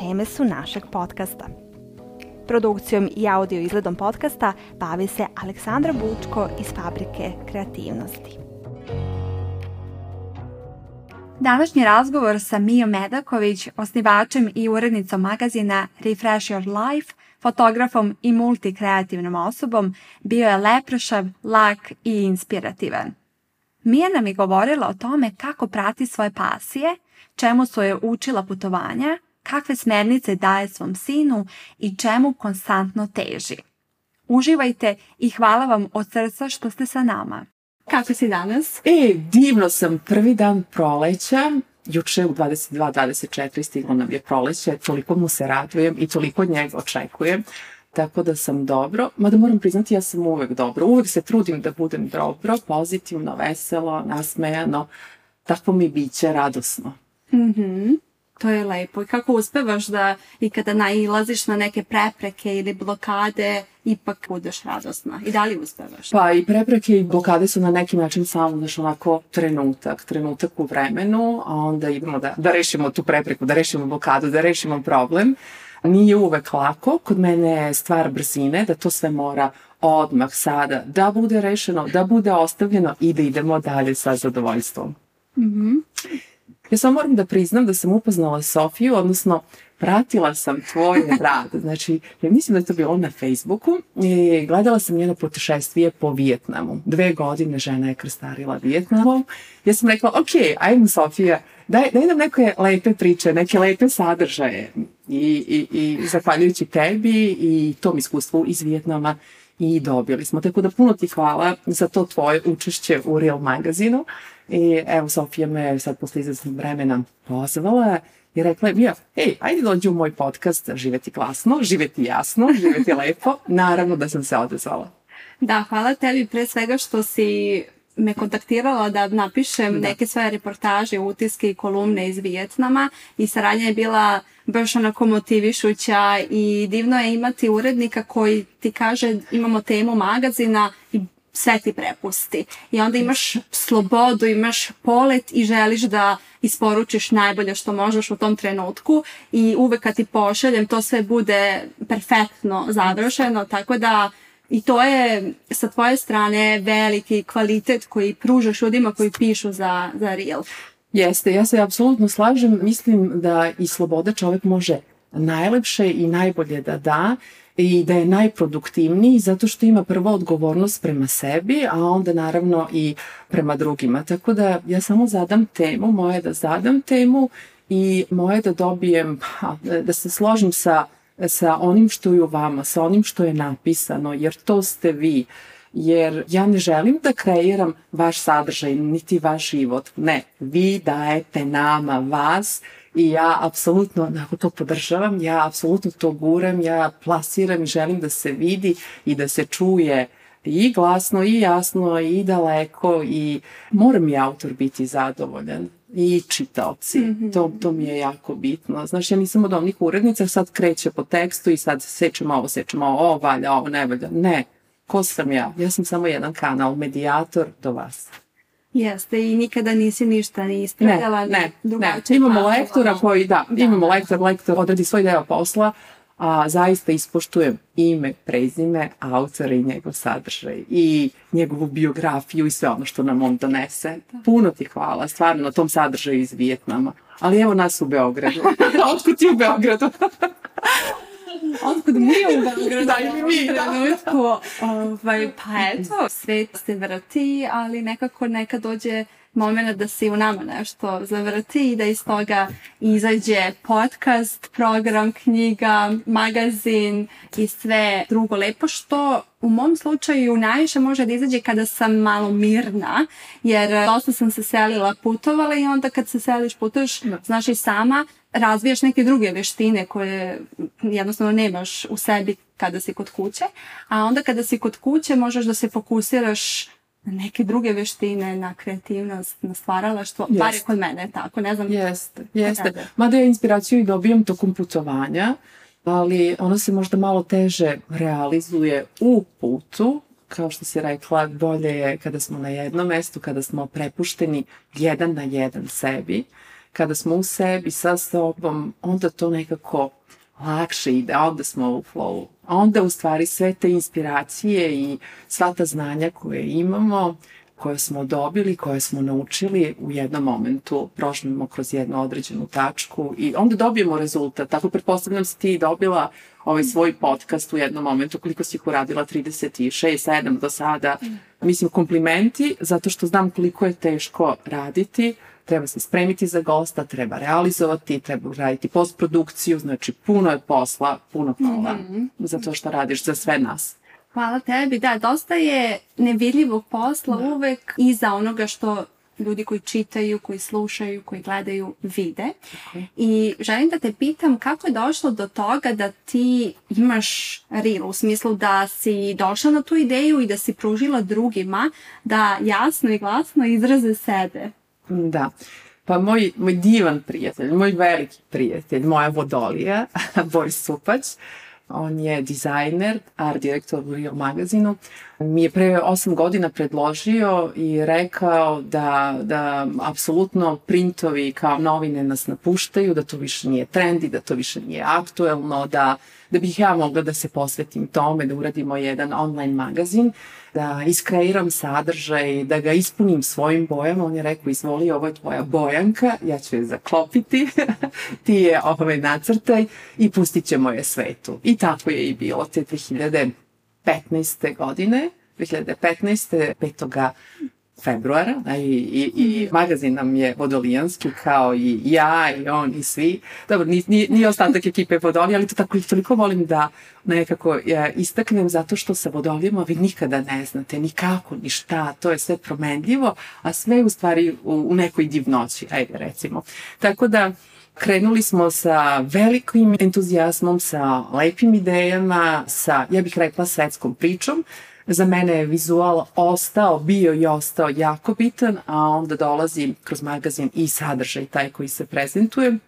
Teme su našeg podcasta. Produkcijom i audio izgledom podcasta bavi se Aleksandra Bučko iz Fabrike kreativnosti. Današnji razgovor sa Mijom Medaković, osnivačem i urednicom magazina Refresh Your Life, fotografom i multikreativnom osobom, bio je lepršav, lak i inspirativan. Mija nam je govorila o tome kako prati svoje pasije, čemu su je učila putovanja, kakve smjernice daje svom sinu i čemu konstantno teži. Uživajte i hvala vam od srca što ste sa nama. Kako si danas? E, divno sam. Prvi dan proleća. Juče u 22.24 stiglo nam je proleće. Toliko mu se radujem i toliko njega očekujem. Tako da sam dobro. Mada moram priznati, ja sam uvek dobro. Uvek se trudim da budem dobro, pozitivno, veselo, nasmejano. Tako mi biće radosno. Mhm. To je lepo. I kako uspevaš da i kada nailaziš na neke prepreke ili blokade, ipak budeš radosna. I da li uspevaš? Pa i prepreke i blokade su na neki način samo, znaš, onako trenutak, trenutak u vremenu, a onda idemo da, da rešimo tu prepreku, da rešimo blokadu, da rešimo problem. Nije uvek lako, kod mene je stvar brzine, da to sve mora odmah sada da bude rešeno, da bude ostavljeno i da idemo dalje sa zadovoljstvom. Mhm. Ja samo moram da priznam da sam upoznala Sofiju, odnosno pratila sam tvoj rad. Znači, ja mislim da je to bilo na Facebooku i gledala sam njeno putešestvije po Vijetnamu. Dve godine žena je krstarila Vijetnamom. Ja sam rekla, ok, ajmo Sofija, daj, daj nam neke lepe priče, neke lepe sadržaje. I, i, i zahvaljujući tebi i tom iskustvu iz Vijetnama i dobili smo. Tako da puno ti hvala za to tvoje učešće u Real magazinu. I evo, Sofija me sad posle izvesnog vremena pozvala i rekla je, Mija, ej, ajde dođi u moj podcast Živeti glasno, živeti jasno, živeti lepo. Naravno da sam se odezvala. Da, hvala tebi pre svega što si me kontaktirala da napišem neke svoje reportaže, utiske i kolumne iz Vijetnama i saradnja je bila baš onako motivišuća i divno je imati urednika koji ti kaže imamo temu magazina i sve ti prepusti. I onda imaš slobodu, imaš polet i želiš da isporučiš najbolje što možeš u tom trenutku i uvek kad ti pošaljem to sve bude perfektno završeno, tako da i to je sa tvoje strane veliki kvalitet koji pružaš ljudima koji pišu za, za Real. Jeste, ja se apsolutno slažem. Mislim da i sloboda čovjek može najlepše i najbolje da da i da je najproduktivniji zato što ima prvo odgovornost prema sebi, a onda naravno i prema drugima. Tako da ja samo zadam temu, moje da zadam temu i moje da dobijem, da se složim sa, sa onim što je u vama, sa onim što je napisano, jer to ste vi. Jer ja ne želim da kreiram vaš sadržaj, niti vaš život. Ne, vi dajete nama vas i ja apsolutno onako to podržavam, ja apsolutno to guram, ja plasiram i želim da se vidi i da se čuje i glasno i jasno i daleko i moram i autor biti zadovoljan i čitaoci. Mm -hmm. to, to mi je jako bitno. Znaš, ja nisam od onih urednica, sad kreće po tekstu i sad sečem ovo, sečem ovo, ovo valja, ovo ne valja. Ne, ko sam ja? Ja sam samo jedan kanal, medijator do vas. Jeste i nikada nisi ništa ni ispravljala. Ne, ne, ne. Imamo lektora koji, da, da, imamo lektor, lektor odradi svoj deo posla, a zaista ispoštujem ime, prezime, autora i njegov sadržaj i njegovu biografiju i sve ono što nam on donese. Puno ti hvala, stvarno, na tom sadržaju iz Vijetnama. Ali evo nas u Beogradu. Otkud ti u Beogradu? Otkud mi u Beogradu? Da, i mi, da. Ovaj, pa eto, svet se vrti, ali nekako nekad dođe moment da se u nama nešto zavrti i da iz toga izađe podcast, program, knjiga, magazin i sve drugo lepo što u mom slučaju najviše može da izađe kada sam malo mirna, jer dosta sam se selila, putovala i onda kad se seliš, putuješ, znaš i sama, razvijaš neke druge veštine koje jednostavno nemaš u sebi kada si kod kuće, a onda kada si kod kuće možeš da se fokusiraš neke druge veštine, na kreativnost, na stvaralaštvo, Jest. bar je kod mene tako, ne znam. Jeste, jeste. Mada ja inspiraciju i dobijam tokom putovanja, ali ona se možda malo teže realizuje u putu, kao što si rekla, bolje je kada smo na jednom mestu, kada smo prepušteni jedan na jedan sebi, kada smo u sebi sa sobom, onda to nekako lakše ide, onda smo u flowu. Onda u stvari sve te inspiracije i sva ta znanja koje imamo, koje smo dobili, koje smo naučili u jednom momentu prožmemo kroz jednu određenu tačku i onda dobijemo rezultat. Tako pretpostavljam si ti dobila ovaj svoj podcast u jednom momentu, koliko si ih uradila, 36, 7 do sada. Mislim, komplimenti, zato što znam koliko je teško raditi, treba se spremiti za gosta, treba realizovati, treba raditi postprodukciju, znači puno je posla, puno hvala za to što radiš za sve nas. Hvala tebi. Da, dosta je nevidljivog posla Da. uvek iza onoga što ljudi koji čitaju, koji slušaju, koji gledaju vide. je. I želim da te pitam kako je došlo do toga da ti imaš reel, u smislu da si došla na tu ideju i da si pružila drugima da jasno i glasno izraze sebe. Da. Pa moj, moj divan prijatelj, moj veliki prijatelj, moja vodolija, Boris Supać, on je dizajner, art direktor u Real magazinu, mi je pre osam godina predložio i rekao da, da apsolutno printovi kao novine nas napuštaju, da to više nije trendi, da to više nije aktuelno, da, da bih ja mogla da se posvetim tome, da uradimo jedan online magazin, da iskreiram sadržaj, da ga ispunim svojim bojama. On je rekao, izvoli, ovo je tvoja bojanka, ja ću je zaklopiti, ti je ovaj nacrtaj i pustit ćemo je svetu. I tako je i bilo te 2015. godine, 2015. 5 februara a i, i, i magazin nam je vodolijanski kao i ja i on i svi. Dobro, ni, ni, ni ostatak ekipe Vodolija, ali to tako i toliko volim da nekako ja, istaknem zato što sa Vodolijama vi nikada ne znate ni kako, ni šta, to je sve promenljivo, a sve u stvari u, u nekoj divnoći, ajde recimo. Tako da krenuli smo sa velikim entuzijasmom, sa lepim idejama, sa, ja bih rekla, svetskom pričom, Za mene je vizual ostao, bio i ostao jako bitan, a onda dolazi kroz magazin i sadržaj taj koji se prezentuje.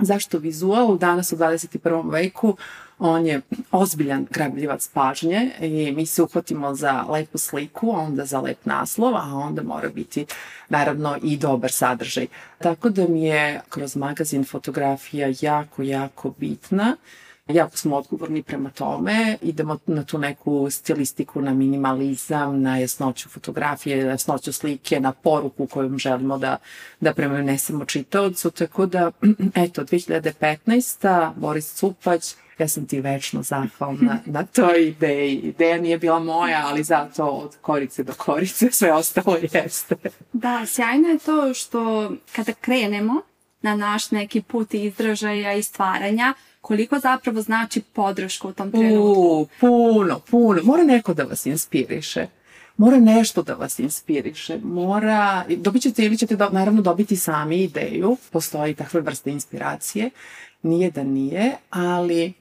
Zašto vizual? Danas u 21. veku on je ozbiljan grabljivac pažnje i mi se uhvatimo za lepu sliku, onda za lep naslov, a onda mora biti naravno i dobar sadržaj. Tako da mi je kroz magazin fotografija jako, jako bitna jako smo odgovorni prema tome, idemo na tu neku stilistiku, na minimalizam, na jasnoću fotografije, na jasnoću slike, na poruku koju želimo da, da prenesemo čitaocu, tako da, eto, 2015. Boris Cupać, ja sam ti večno zahvalna na toj ideji. Ideja nije bila moja, ali zato od korice do korice sve ostalo jeste. Da, sjajno je to što kada krenemo na naš neki put izražaja i stvaranja, koliko zapravo znači podrška u tom trenutku. U, puno, puno. Mora neko da vas inspiriše. Mora nešto da vas inspiriše. Mora, dobit ćete ili ćete do, naravno dobiti sami ideju. Postoji takve vrste inspiracije. Nije da nije, ali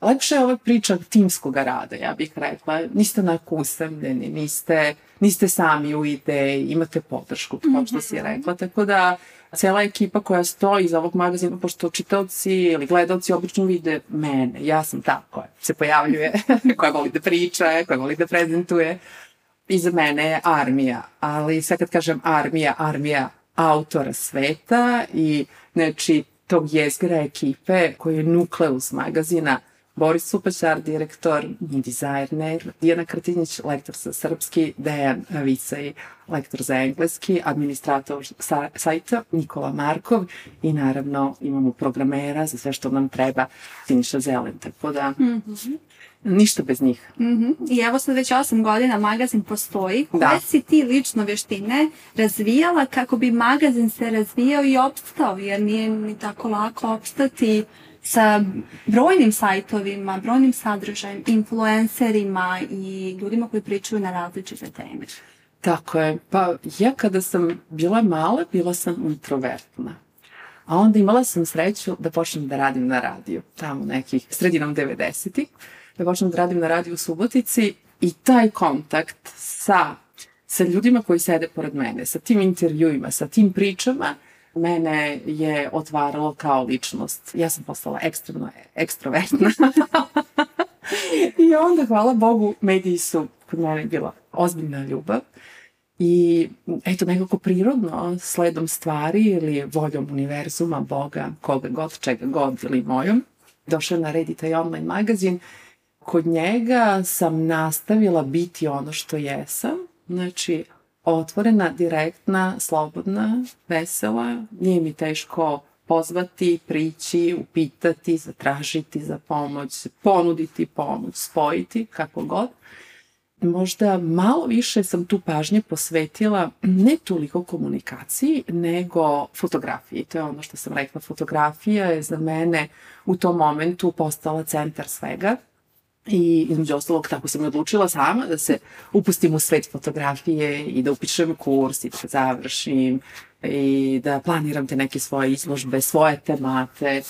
lepše je ova priča timskog rada, ja bih rekla. Niste onako usamljeni, niste, niste sami u ideji, imate podršku, kao što si rekla. Tako da cela ekipa koja stoji iza ovog magazina, pošto čitaoci ili gledalci obično vide mene, ja sam ta koja se pojavljuje, koja voli da priča, koja voli da prezentuje. Iza mene je armija, ali sad kad kažem armija, armija autora sveta i znači tog jezgra ekipe koji je nukleus magazina, Boris Supać, art direktor, dizajner, Dijana Krtinjić, lektor za srpski, Dejan Vicaj, lektor za engleski, administrator sa, sajta, Nikola Markov i naravno imamo programera za sve što nam treba, Siniša Zelen, tako da Mm -hmm. ništa bez njih. Mm -hmm. I evo sad već 8 godina magazin postoji. Koje Da. si ti lično vještine razvijala kako bi magazin se razvijao i opstao, jer nije ni tako lako opstati sa brojnim sajtovima, brojnim sadržajem, influencerima i ljudima koji pričaju na različite teme. Tako je. Pa ja kada sam bila mala, bila sam introvertna. A onda imala sam sreću da počnem da radim na radiju, tamo nekih sredinom 90-ih, da počnem da radim na radiju u Subotici i taj kontakt sa, sa ljudima koji sede pored mene, sa tim intervjuima, sa tim pričama, mene je otvaralo kao ličnost. Ja sam postala ekstremno ekstrovertna. I onda, hvala Bogu, mediji su kod mene bila ozbiljna ljubav. I eto, nekako prirodno, sledom stvari ili voljom univerzuma, Boga, koga god, čega god ili mojom, došao na red i taj online magazin. Kod njega sam nastavila biti ono što jesam, znači otvorena, direktna, slobodna, vesela, nije mi teško pozvati, prići, upitati, zatražiti za pomoć, ponuditi pomoć, spojiti, kako god. Možda malo više sam tu pažnje posvetila ne toliko komunikaciji, nego fotografiji. To je ono što sam rekla, fotografija je za mene u tom momentu postala centar svega I između ostalog tako sam i odlučila sama da se upustim u svet fotografije i da upišem kurs i da završim i da planiram te neke svoje izložbe, svoje temate.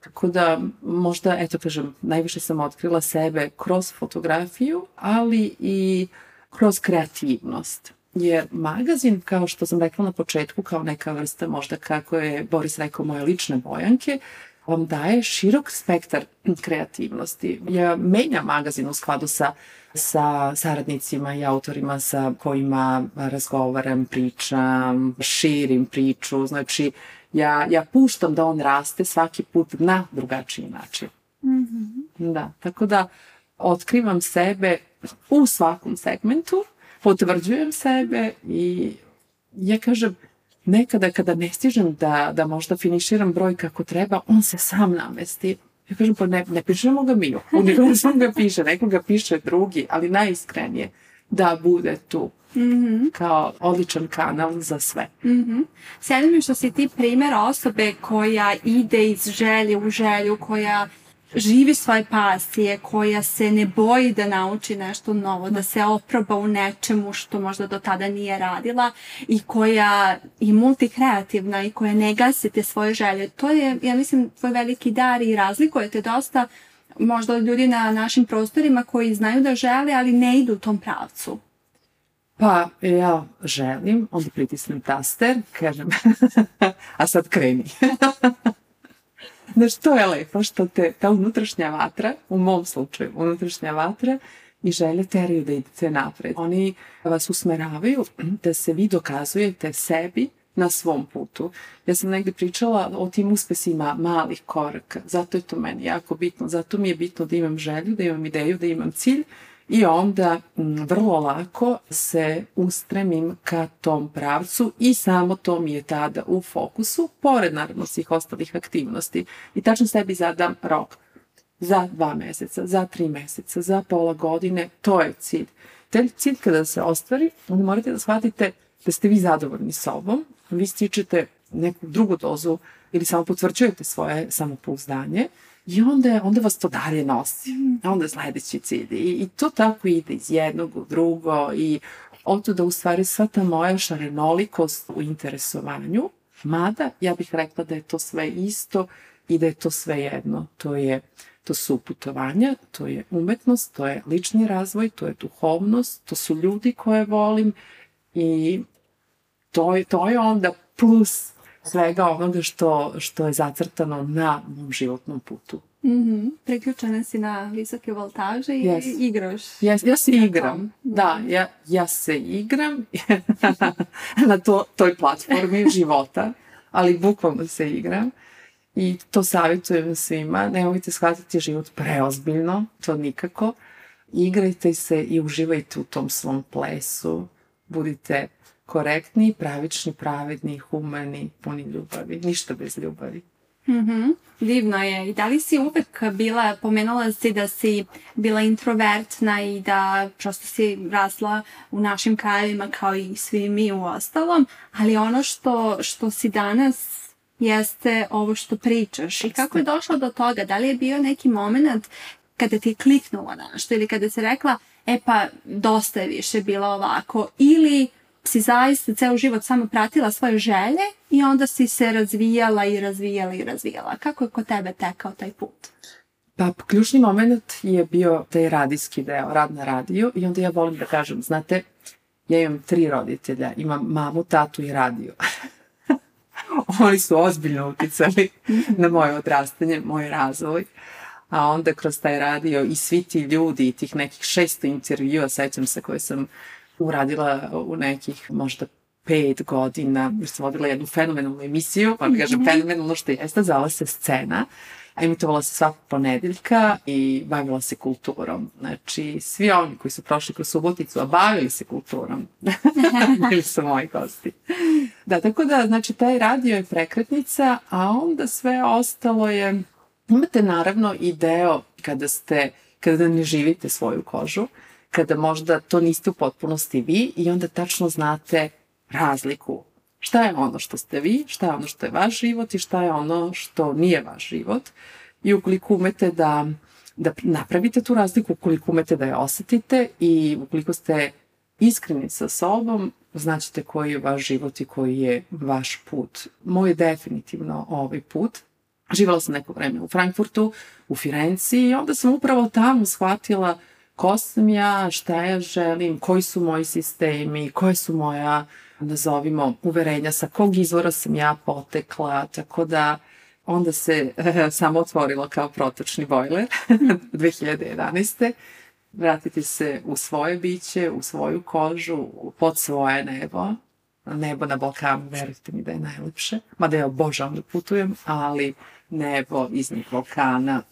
Tako da možda, eto kažem, najviše sam otkrila sebe kroz fotografiju, ali i kroz kreativnost. Jer magazin, kao što sam rekla na početku, kao neka vrsta možda kako je Boris rekao moje lične bojanke, vam daje širok spektar kreativnosti. Ja menjam magazin u skladu sa, sa saradnicima i autorima sa kojima razgovaram, pričam, širim priču. Znači, ja, ja puštam da on raste svaki put na drugačiji način. Mm -hmm. Da, tako da otkrivam sebe u svakom segmentu, potvrđujem sebe i ja kažem, nekada kada ne stižem da, da možda finiširam broj kako treba, on se sam namesti. Ja kažem, pa ne, ne pišemo ga mi, univerzum ga piše, neko ga piše drugi, ali najiskrenije da bude tu mm -hmm. kao odličan kanal za sve. Mm -hmm. Sjedi mi što si ti primer osobe koja ide iz želje u želju, koja živi svoje pasije, koja se ne boji da nauči nešto novo, da se oproba u nečemu što možda do tada nije radila i koja je multikreativna i koja ne gasi te svoje želje. To je, ja mislim, tvoj veliki dar i razlikujete dosta možda od ljudi na našim prostorima koji znaju da žele, ali ne idu u tom pravcu. Pa, ja želim, onda pritisnem taster, kažem, a sad kreni. Znaš, to je lepo što te, ta unutrašnja vatra, u mom slučaju, unutrašnja vatra i želje teraju da idete napred. Oni vas usmeravaju da se vi dokazujete sebi na svom putu. Ja sam negde pričala o tim uspesima malih koraka, zato je to meni jako bitno, zato mi je bitno da imam želju, da imam ideju, da imam cilj i onda m, vrlo lako se ustremim ka tom pravcu i samo to mi je tada u fokusu, pored naravno svih ostalih aktivnosti. I tačno sebi zadam rok za dva meseca, za tri meseca, za pola godine, to je cilj. Te cilj kada se ostvari, onda morate da shvatite da ste vi zadovoljni sobom, vi stičete neku drugu dozu ili samo potvrđujete svoje samopouzdanje, I onda, onda vas to dalje nosi. A onda sledeći cilj. I, I to tako ide iz jednog u drugo i ovdje da u stvari sva ta moja šarenolikost u interesovanju, mada ja bih rekla da je to sve isto i da je to sve jedno. To je to su putovanja, to je umetnost, to je lični razvoj, to je duhovnost, to su ljudi koje volim i to je, to je onda plus svega onoga što, što je zacrtano na mom životnom putu. Mm -hmm. Priključena si na visoke voltaže i yes. igraš. Yes, ja se igram. Da, ja, ja se igram na to, toj platformi života, ali bukvalno se igram. I to savjetujem svima. Nemojte shvatiti život preozbiljno, to nikako. Igrajte se i uživajte u tom svom plesu. Budite korektni, pravični, pravedni, humani, puni ljubavi. Ništa bez ljubavi. Mm -hmm. Divno je. I da li si uvek bila, pomenula si da si bila introvertna i da prosto si rasla u našim krajevima kao i svi mi u ostalom, ali ono što, što si danas jeste ovo što pričaš. I kako je došlo do toga? Da li je bio neki moment kada ti je kliknulo nešto ili kada se rekla, e pa dosta je više bilo ovako ili si zaista ceo život samo pratila svoje želje i onda si se razvijala i razvijala i razvijala. Kako je kod tebe tekao taj put? Pa ključni moment je bio taj radijski deo, rad na radiju i onda ja volim da kažem, znate, ja imam tri roditelja, imam mamu, tatu i radio. Oni su ozbiljno uticali na moje odrastanje, moj razvoj. A onda kroz taj radio i svi ti ljudi i tih nekih šesto intervjua, sećam se koje sam uradila u nekih možda pet godina, jer sam vodila jednu fenomenalnu emisiju, pa kažem mm -hmm. fenomenalno što jeste, zvala se Scena, emitovala se svakog ponedeljka i bavila se kulturom. Znači, svi oni koji su prošli kroz Suboticu, a bavili se kulturom, bili su moji gosti. Da, tako da, znači, taj radio je prekretnica, a onda sve ostalo je... Imate naravno i deo kada ste, kada ne živite svoju kožu, kada možda to niste u potpunosti vi i onda tačno znate razliku. Šta je ono što ste vi, šta je ono što je vaš život i šta je ono što nije vaš život. I ukoliko umete da, da napravite tu razliku, ukoliko umete da je osetite i ukoliko ste iskreni sa sobom, znaćete koji je vaš život i koji je vaš put. Moj je definitivno ovaj put. Živala sam neko vreme u Frankfurtu, u Firenci i onda sam upravo tamo shvatila ko sam ja, šta ja želim, koji su moji sistemi, koje su moja, nazovimo, uverenja, sa kog izvora sam ja potekla, tako da onda se e, samo otvorilo kao protočni bojler 2011. Vratiti se u svoje biće, u svoju kožu, pod svoje nebo. Nebo na Balkanu, verujte mi da je najlepše. Mada ja obožavam da putujem, ali nebo iznad Balkana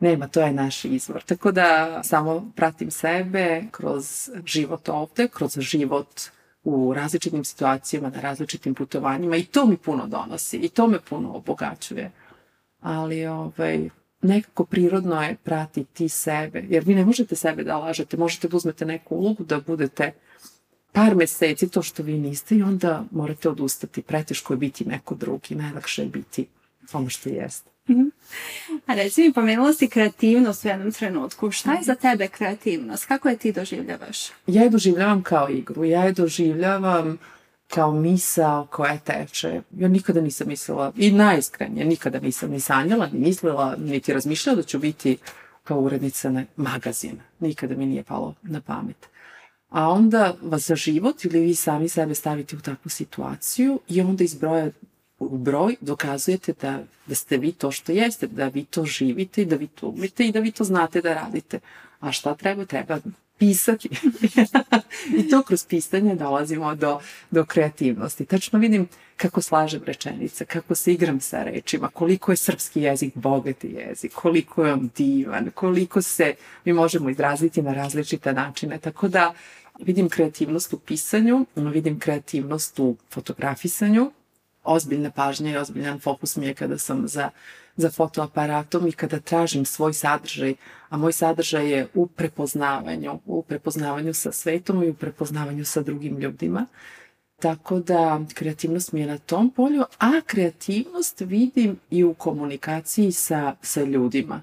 nema, to je naš izvor. Tako da samo pratim sebe kroz život ovde, kroz život u različitim situacijama, na različitim putovanjima i to mi puno donosi i to me puno obogaćuje. Ali ovaj, nekako prirodno je pratiti sebe, jer vi ne možete sebe da lažete, možete da uzmete neku ulogu da budete par meseci to što vi niste i onda morate odustati. Preteško je biti neko drugi, najlakše je biti ono što jeste. A reci mi, pomenula si kreativnost u jednom trenutku. Šta je za tebe kreativnost? Kako je ti doživljavaš? Ja je doživljavam kao igru. Ja je doživljavam kao misao koja teče. Ja nikada nisam mislila, i najiskrenije, nikada nisam ni sanjala, ni mislila, niti razmišljala da ću biti kao urednica na magazina. Nikada mi nije palo na pamet. A onda vas za život ili vi sami sebe stavite u takvu situaciju i onda iz broja u broj dokazujete da, da ste vi to što jeste, da vi to živite i da vi to umite i da vi to znate da radite. A šta treba? Treba pisati. I to kroz pisanje dolazimo do, do kreativnosti. Tačno vidim kako slažem rečenice, kako se igram sa rečima, koliko je srpski jezik bogati jezik, koliko je on divan, koliko se mi možemo izraziti na različite načine. Tako da vidim kreativnost u pisanju, vidim kreativnost u fotografisanju, ozbiljna pažnja i ozbiljan fokus mi je kada sam za, za fotoaparatom i kada tražim svoj sadržaj, a moj sadržaj je u prepoznavanju, u prepoznavanju sa svetom i u prepoznavanju sa drugim ljudima. Tako da kreativnost mi je na tom polju, a kreativnost vidim i u komunikaciji sa, sa ljudima.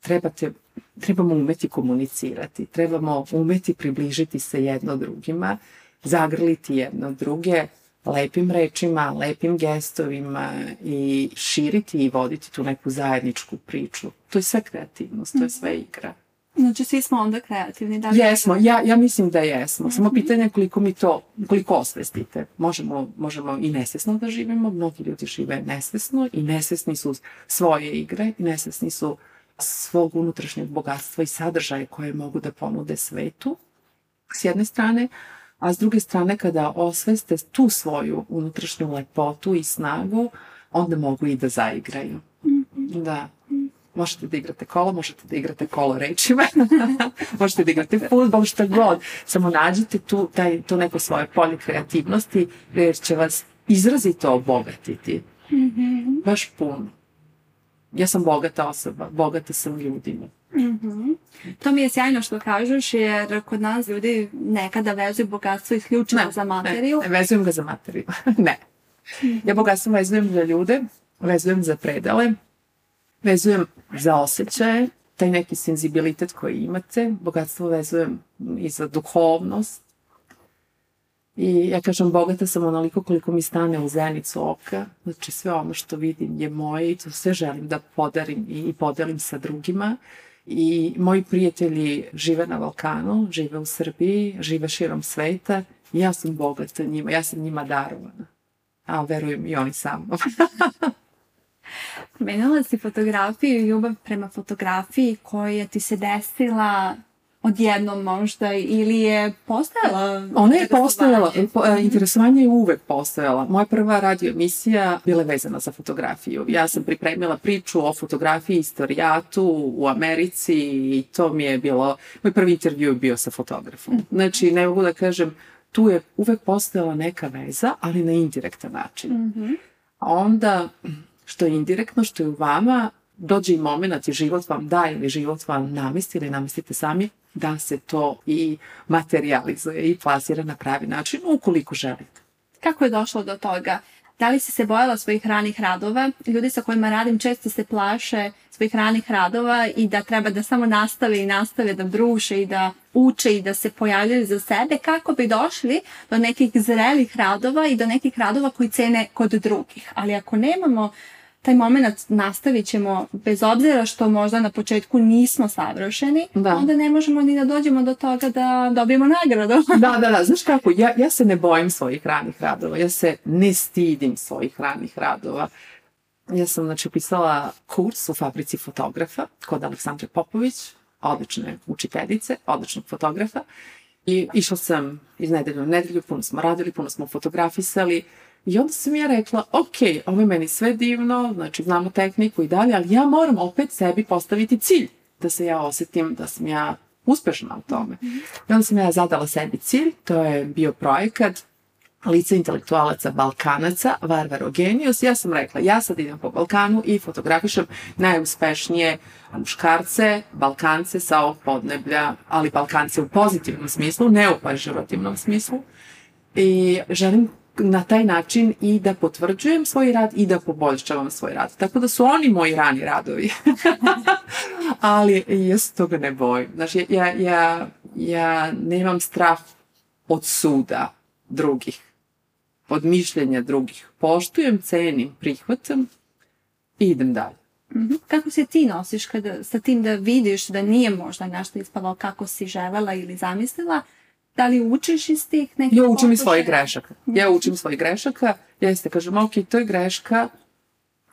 Trebate, trebamo umeti komunicirati, trebamo umeti približiti se jedno drugima, zagrliti jedno druge, lepim rečima, lepim gestovima i širiti i voditi tu neku zajedničku priču. To je sve kreativnost, to je sve igra. Znači, svi smo onda kreativni. Da li jesmo, ja, ja mislim da jesmo. Samo mhm. pitanje koliko mi to, koliko osvestite. Možemo, možemo i nesvesno da živimo, mnogi ljudi žive nesvesno i nesvesni su svoje igre i nesvesni su svog unutrašnjeg bogatstva i sadržaja koje mogu da ponude svetu, s jedne strane, a s druge strane kada osveste tu svoju unutrašnju lepotu i snagu, onda mogu i da zaigraju. Mhm. Da. Možete da igrate kolo, možete da igrate kolo rečima, možete da igrate futbol, šta god. Samo nađite tu, taj, tu neko svoje polje kreativnosti, jer će vas izrazito obogatiti. Mm -hmm. Baš puno. Ja sam bogata osoba, bogata sam ljudima. Mm -hmm. To mi je sjajno što kažeš, jer kod nas ljudi nekada vezuju bogatstvo isključivo ne, za materiju. Ne, ne vezujem ga za materiju. ne. Ja bogatstvo vezujem za ljude, vezujem za predale, vezujem za osjećaje, taj neki senzibilitet koji imate, bogatstvo vezujem i za duhovnost. I ja kažem, bogata sam onoliko koliko mi stane u zenicu oka. Znači, sve ono što vidim je moje i to sve želim da podarim i podelim sa drugima. I moji prijatelji žive na Balkanu, žive u Srbiji, žive širom sveta. I ja sam bogata njima, ja sam njima darovana. A verujem i oni sa mnom. Menjala si fotografiju i ljubav prema fotografiji koja ti se desila odjednom možda ili je postojala? Ona je postojala, e, interesovanje je uvek postojala. Moja prva radio emisija bila je vezana za fotografiju. Ja sam pripremila priču o fotografiji istorijatu u Americi i to mi je bilo, moj prvi intervju je bio sa fotografom. Znači, ne mogu da kažem, tu je uvek postojala neka veza, ali na indirektan način. Mm -hmm. A onda, što je indirektno, što je u vama, dođe i moment i život vam da ili život vam namesti ili namestite sami, da se to i materializuje i plasira na pravi način ukoliko želite. Kako je došlo do toga? Da li si se bojala svojih ranih radova? Ljudi sa kojima radim često se plaše svojih ranih radova i da treba da samo nastave i nastave da bruše i da uče i da se pojavljaju za sebe kako bi došli do nekih zrelih radova i do nekih radova koji cene kod drugih. Ali ako nemamo taj moment nastavit ćemo bez obzira što možda na početku nismo savršeni, da. onda ne možemo ni da dođemo do toga da dobijemo nagradu. da, da, da. Znaš kako, ja, ja se ne bojim svojih ranih radova, ja se ne stidim svojih ranih radova. Ja sam, znači, upisala kurs u fabrici fotografa kod Aleksandre Popović, odlične učiteljice, odličnog fotografa. I išla sam iz nedelju u nedelju, puno smo radili, puno smo fotografisali, I onda sam ja rekla, ok, ovo je meni sve divno, znači znamo tehniku i dalje, ali ja moram opet sebi postaviti cilj da se ja osetim da sam ja uspešna u tome. I onda sam ja zadala sebi cilj, to je bio projekat lice intelektualaca Balkanaca, Varvaro Genius. Ja sam rekla, ja sad idem po Balkanu i fotografišem najuspešnije muškarce, Balkance sa ovog podneblja, ali Balkance u pozitivnom smislu, ne u pežurativnom smislu. I želim na taj način i da potvrđujem svoj rad i da poboljšavam svoj rad. Tako da su oni moji rani radovi. Ali ja se toga ne bojim. Znači, ja, ja, ja nemam strah od suda drugih, od mišljenja drugih. Poštujem, cenim, prihvatam i idem dalje. -hmm. Kako se ti nosiš kada, sa tim da vidiš da nije možda nešto ispalo kako si želela ili zamislila, Da li učiš iz tih nekih Ja učim iz svojih grešaka. Ja učim iz svojih grešaka. Jeste, kažem, ok, to je greška,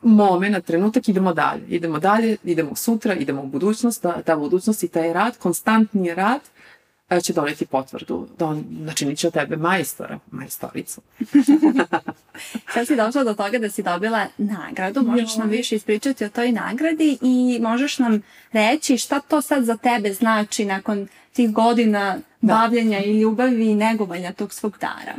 moment, trenutak, idemo dalje. Idemo dalje, idemo sutra, idemo u budućnost, ta, ta budućnost i taj rad, konstantni rad, će doneti potvrdu. Da on, znači, će od tebe majstora, majstoricu. Sad si došla do toga da si dobila nagradu, možeš nam više ispričati o toj nagradi i možeš nam reći šta to sad za tebe znači nakon tih godina da. bavljenja i ljubavi i negovanja tog svog dara.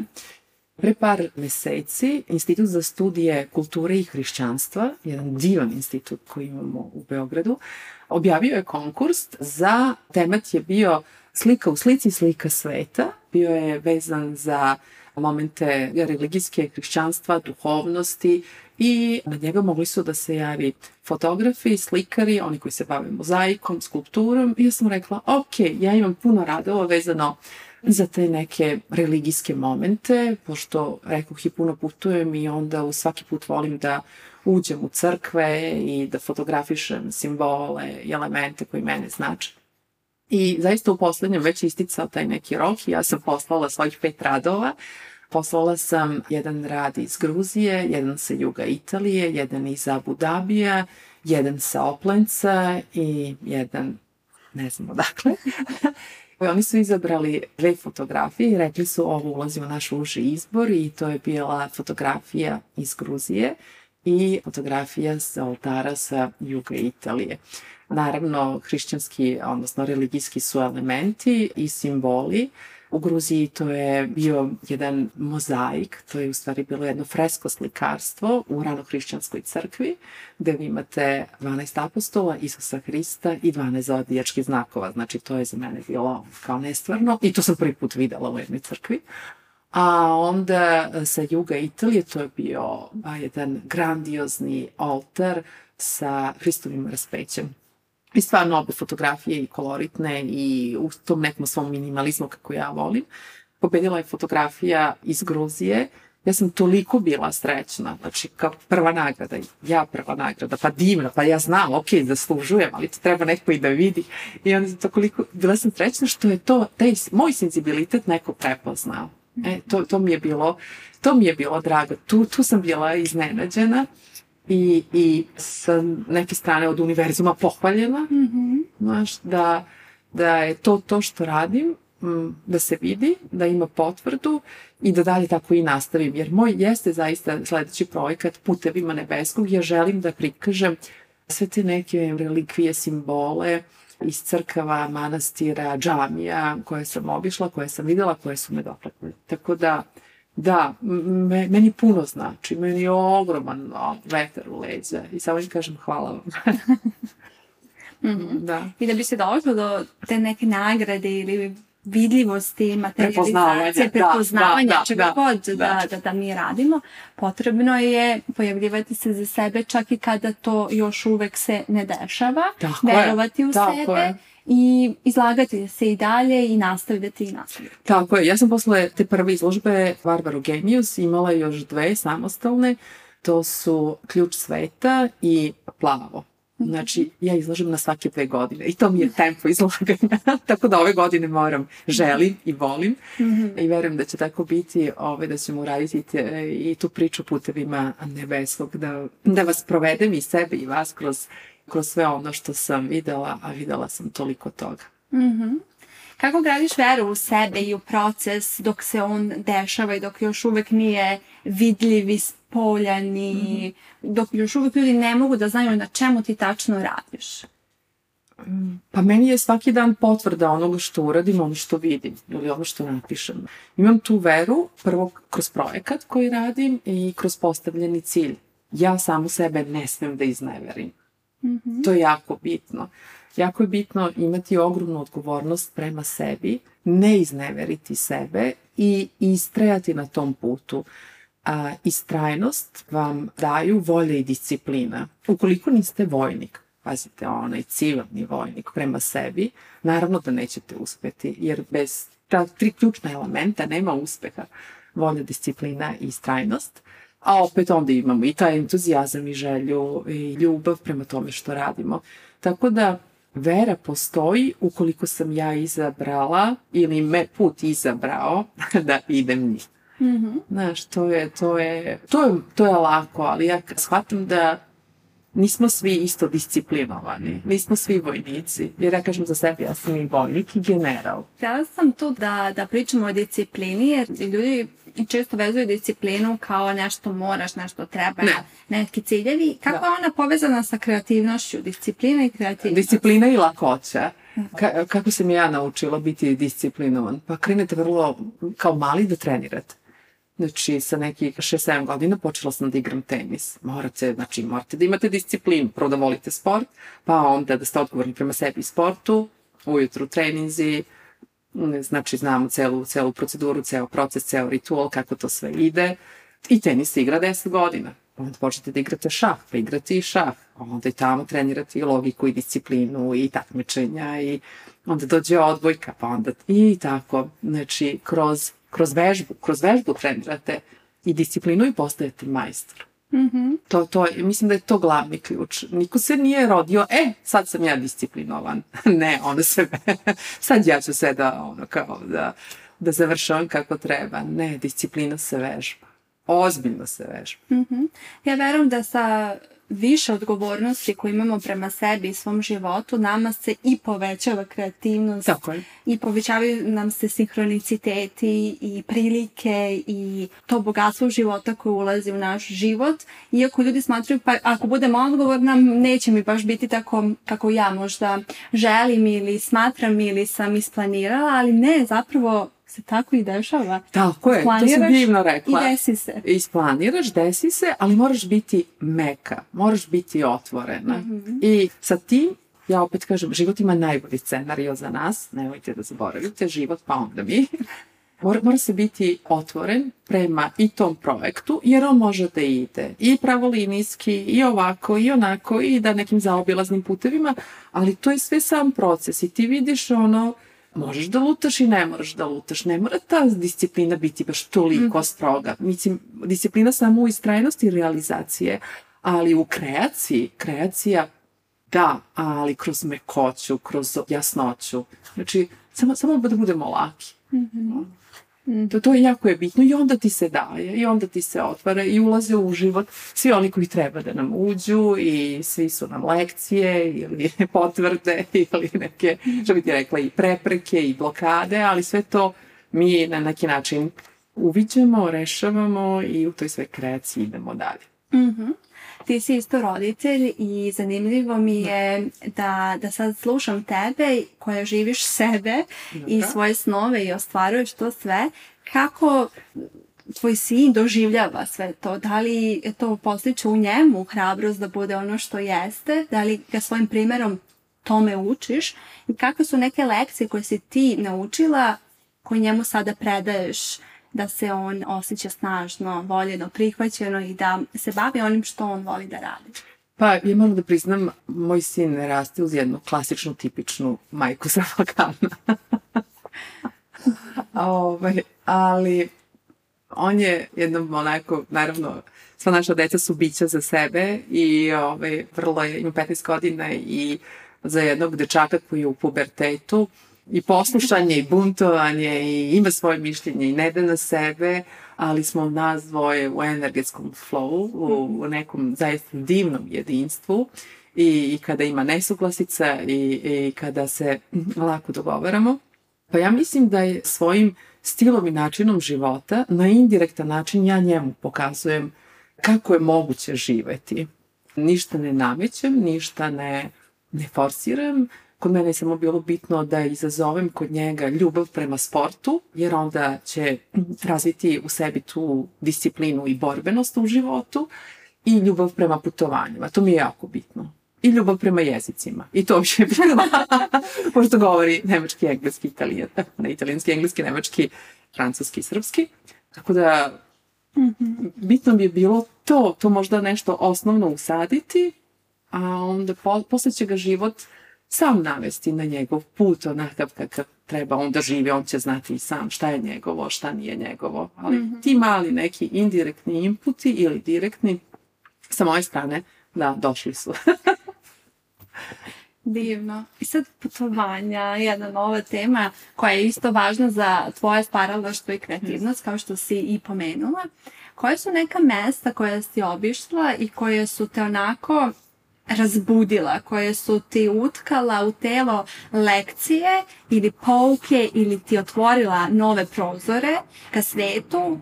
Pre par meseci Institut za studije kulture i hrišćanstva, jedan divan institut koji imamo u Beogradu, objavio je konkurs za temat je bio slika u slici, slika sveta. Bio je vezan za momente religijske hrišćanstva, duhovnosti i na njega mogli su da se javi fotografi, slikari, oni koji se bave mozaikom, skulpturom i ja sam rekla, ok, ja imam puno radova vezano za te neke religijske momente, pošto rekoh i puno putujem i onda u svaki put volim da uđem u crkve i da fotografišem simbole i elemente koji mene znače. I zaista u poslednjem već isticao taj neki rok i ja sam poslala svojih pet radova. Poslala sam jedan rad iz Gruzije, jedan sa juga Italije, jedan iz Abu Dabija, jedan sa Oplenca i jedan ne znam odakle. Oni su izabrali dve fotografije i rekli su ovo ulazi u naš uži izbor i to je bila fotografija iz Gruzije i fotografija sa oltara sa juga Italije. Naravno, hrišćanski, odnosno religijski su elementi i simboli. U Gruziji to je bio jedan mozaik, to je u stvari bilo jedno fresko slikarstvo u ranohrišćanskoj crkvi, gde vi imate 12 apostola, Isusa Hrista i 12 zodijačkih znakova. Znači, to je za mene bilo kao nestvarno i to sam prvi put videla u jednoj crkvi. A onda sa juga Italije to je bio jedan grandiozni oltar sa Hristovim raspećem I stvarno obe fotografije i koloritne i u tom nekom svom minimalizmu kako ja volim. pobedila je fotografija iz Gruzije, ja sam toliko bila srećna, znači kao prva nagrada, ja prva nagrada, pa divna, pa ja znam, ok, zaslužujem, ali to treba neko i da vidi. I onda sam to koliko, bila sam srećna što je to, taj moj senzibilitet neko prepoznao. E, to, to mi je bilo, to mi je bilo drago. Tu, tu sam bila iznenađena i, i sa neke strane od univerzuma pohvaljena, mm -hmm. znaš, da, da je to to što radim, da se vidi, da ima potvrdu i da dalje tako i nastavim. Jer moj jeste zaista sledeći projekat Putevima nebeskog. Ja želim da prikažem sve te neke relikvije, simbole iz crkava, manastira, džamija koje sam obišla, koje sam videla, koje su me dopletne. Tako da, da, me, meni puno znači, meni je ogroman o, vetar u leđa i samo im kažem hvala vam. mm -hmm. da. I da bi se došlo do te neke nagrade ili vidljivosti, materializacije, prepoznavanja, da, da, čega da, god da, da, da, da mi radimo, potrebno je pojavljivati se za sebe čak i kada to još uvek se ne dešava, tako verovati je, u sebe je. I izlagati se i dalje i nastavljati i nastavljati. Tako je, ja sam posle te prve izložbe Varvaru Genius imala još dve samostalne, to su Ključ sveta i Plavo. Znači, ja izlažem na svake dve godine i to mi je tempo izlaganja. tako da ove godine moram, želim i volim mm -hmm. i verujem da će tako biti, ove, da ćemo uraditi te, i tu priču putevima nebeskog, da, da vas provedem i sebe i vas kroz, kroz sve ono što sam videla, a videla sam toliko toga. Mm -hmm. Kako gradiš veru u sebe i u proces dok se on dešava i dok još uvek nije vidljiv i spoljan i mm -hmm. dok još uvek ljudi ne mogu da znaju na čemu ti tačno radiš? Pa meni je svaki dan potvrda onoga što uradim, ono što vidim ili ono što napišem. Imam tu veru prvo kroz projekat koji radim i kroz postavljeni cilj. Ja samu sebe ne smem da izneverim. Mm -hmm. To je jako bitno. Jako je bitno imati ogromnu odgovornost prema sebi, ne izneveriti sebe i istrajati na tom putu. A, istrajnost vam daju volje i disciplina. Ukoliko niste vojnik, pazite, onaj civilni vojnik prema sebi, naravno da nećete uspeti, jer bez ta tri ključna elementa nema uspeha. Volja, disciplina i istrajnost. A opet onda imamo i taj entuzijazam i želju i ljubav prema tome što radimo. Tako da vera postoji ukoliko sam ja izabrala ili me put izabrao da idem njih. Mm -hmm. Znaš, to je, to je, to je, to je lako, ali ja shvatam da nismo svi isto disciplinovani, nismo svi vojnici, jer ja kažem za sebe, ja sam i vojnik i general. Htjela sam tu da, da pričamo o disciplini, jer ljudi često vezuju disciplinu kao nešto moraš, nešto treba, ne. neki ciljevi. Kako da. je ona povezana sa kreativnošću, disciplina i kreativnost? Disciplina i lakoća. Ka kako sam ja naučila biti disciplinovan? Pa krenete vrlo kao mali da trenirate. Znači, sa nekih 6-7 godina počela sam da igram tenis. Morate, znači, morate da imate disciplinu. Prvo da volite sport, pa onda da ste odgovorni prema sebi i sportu, ujutru treninzi, znači znamo celu, celu proceduru, ceo proces, ceo ritual, kako to sve ide. I tenis se igra 10 godina. Onda počnete da igrate šah, pa igrate i šah. Onda i tamo trenirate i logiku i disciplinu i takmičenja i onda dođe odbojka, pa onda i tako. Znači, kroz, kroz vežbu, kroz vežbu trenirate i disciplinu i postajete majstor. Mm -hmm. to, to, mislim da je to glavni ključ. Niko se nije rodio, e, sad sam ja disciplinovan. ne, ono se, sad ja ću sve da, ono, kao, da, da završavam kako treba. Ne, disciplina se vežba. Ozbiljno se vežba. Mm -hmm. Ja verujem da sa više odgovornosti koje imamo prema sebi i svom životu, nama se i povećava kreativnost Tako je. i povećavaju nam se sinhroniciteti i prilike i to bogatstvo života koje ulazi u naš život. Iako ljudi smatruju, pa ako budem odgovorna, neće mi baš biti tako kako ja možda želim ili smatram ili sam isplanirala, ali ne, zapravo se tako i dešava. Tako je, to sam divno rekla. I desi se. Isplaniraš, desi se, ali moraš biti meka, moraš biti otvorena. Mm -hmm. I sa tim, ja opet kažem, život ima najbolji scenario za nas, nemojte da zaboravite, život pa onda mi. Mora, mora se biti otvoren prema i tom projektu, jer on može da ide i pravolinijski, i ovako, i onako, i da nekim zaobilaznim putevima, ali to je sve sam proces i ti vidiš ono, možeš da lutaš i ne moraš da lutaš. Ne mora ta disciplina biti baš toliko stroga. Mislim, disciplina samo u istrajnosti realizacije, ali u kreaciji, kreacija da, ali kroz mekoću, kroz jasnoću. Znači, samo, samo da budemo laki. Mm -hmm. To, to je jako je bitno i onda ti se daje i onda ti se otvara i ulaze u život svi oni koji treba da nam uđu i svi su nam lekcije ili potvrde ili neke, što bi ti rekla, i prepreke i blokade, ali sve to mi na neki način uviđamo, rešavamo i u toj sve kreaciji idemo dalje. Mm -hmm. Ti si isto roditelj i zanimljivo mi je da, da sad slušam tebe koja živiš sebe Dobre. i svoje snove i ostvaruješ to sve. Kako tvoj sin doživljava sve to? Da li to postiče u njemu hrabrost da bude ono što jeste? Da li ga svojim primerom tome učiš? I kakve su neke lekcije koje si ti naučila koje njemu sada predaješ da se on osjeća snažno, voljeno, prihvaćeno i da se bavi onim što on voli da radi. Pa, ja moram da priznam, moj sin raste uz jednu klasičnu, tipičnu majku sa Balkana. ovaj, ali on je jednom onako, naravno, sva naša deca su bića za sebe i ovaj, vrlo je, ima 15 godina i za jednog dečaka koji je u pubertetu, i poslušanje i buntovanje i ima svoje mišljenje i ne da na sebe, ali smo nas dvoje u energetskom flowu, u, u nekom zaista divnom jedinstvu i, i kada ima nesuglasica i, i kada se lako dogovaramo. Pa ja mislim da je svojim stilom i načinom života na indirektan način ja njemu pokazujem kako je moguće živeti. Ništa ne namećem, ništa ne, ne forsiram, Kod mene je samo bilo bitno da izazovem kod njega ljubav prema sportu, jer onda će razviti u sebi tu disciplinu i borbenost u životu i ljubav prema putovanjima. To mi je jako bitno. I ljubav prema jezicima. I to mi je bilo. Pošto govori nemački, engleski, italijan, ne italijanski, engleski, nemački, francuski i srpski. Tako da bitno mi je bilo to, to možda nešto osnovno usaditi, a onda po, posle će ga život sam navesti na njegov put onakav kakav treba on da živi, on će znati i sam šta je njegovo, šta nije njegovo. Ali mm -hmm. ti mali neki indirektni inputi ili direktni, sa moje strane, da, došli su. Divno. I sad putovanja, jedna nova tema koja je isto važna za tvoje stvaralaštvo i kreativnost, kao što si i pomenula. Koje su neka mesta koja si obišla i koje su te onako razbudila, koje su ti utkala u telo lekcije ili pouke ili ti otvorila nove prozore ka svetu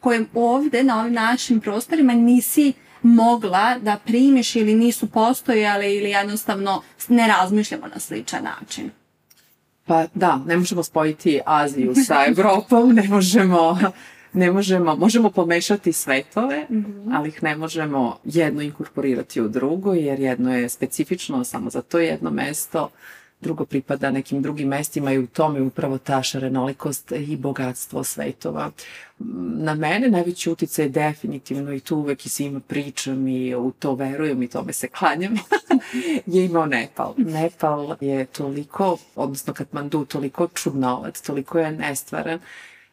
kojem ovde na ovim našim prostorima nisi mogla da primiš ili nisu postojale ili jednostavno ne razmišljamo na sličan način. Pa da, ne možemo spojiti Aziju sa Evropom, ne možemo ne možemo, možemo pomešati svetove, mm -hmm. ali ih ne možemo jedno inkorporirati u drugo, jer jedno je specifično samo za to jedno mesto, drugo pripada nekim drugim mestima i u tome upravo ta šarenolikost i bogatstvo svetova. Na mene najveći uticaj je definitivno i tu uvek i svima pričam i u to verujem i tome se klanjam, je imao Nepal. Nepal je toliko, odnosno Katmandu, toliko čudnovac, toliko je nestvaran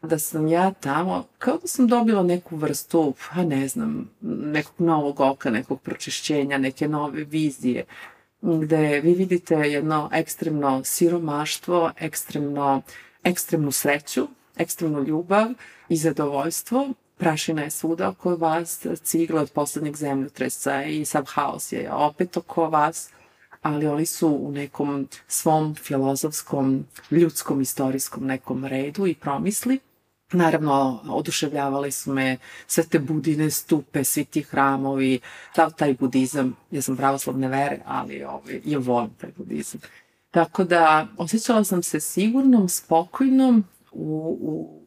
da sam ja tamo, kao da sam dobila neku vrstu, pa ne znam, nekog novog oka, nekog pročišćenja, neke nove vizije, gde vi vidite jedno ekstremno siromaštvo, ekstremno, ekstremnu sreću, ekstremnu ljubav i zadovoljstvo. Prašina je svuda oko vas, cigle od poslednjeg zemljotresa i sav haos je opet oko vas, ali oni su u nekom svom filozofskom, ljudskom, istorijskom nekom redu i promisli Naravno, oduševljavali su me sve te budine, stupe, svi ti hramovi, sav taj budizam, ja sam pravoslavne vere, ali ovaj, ja volim taj budizam. Tako da, osjećala sam se sigurnom, spokojnom u, u,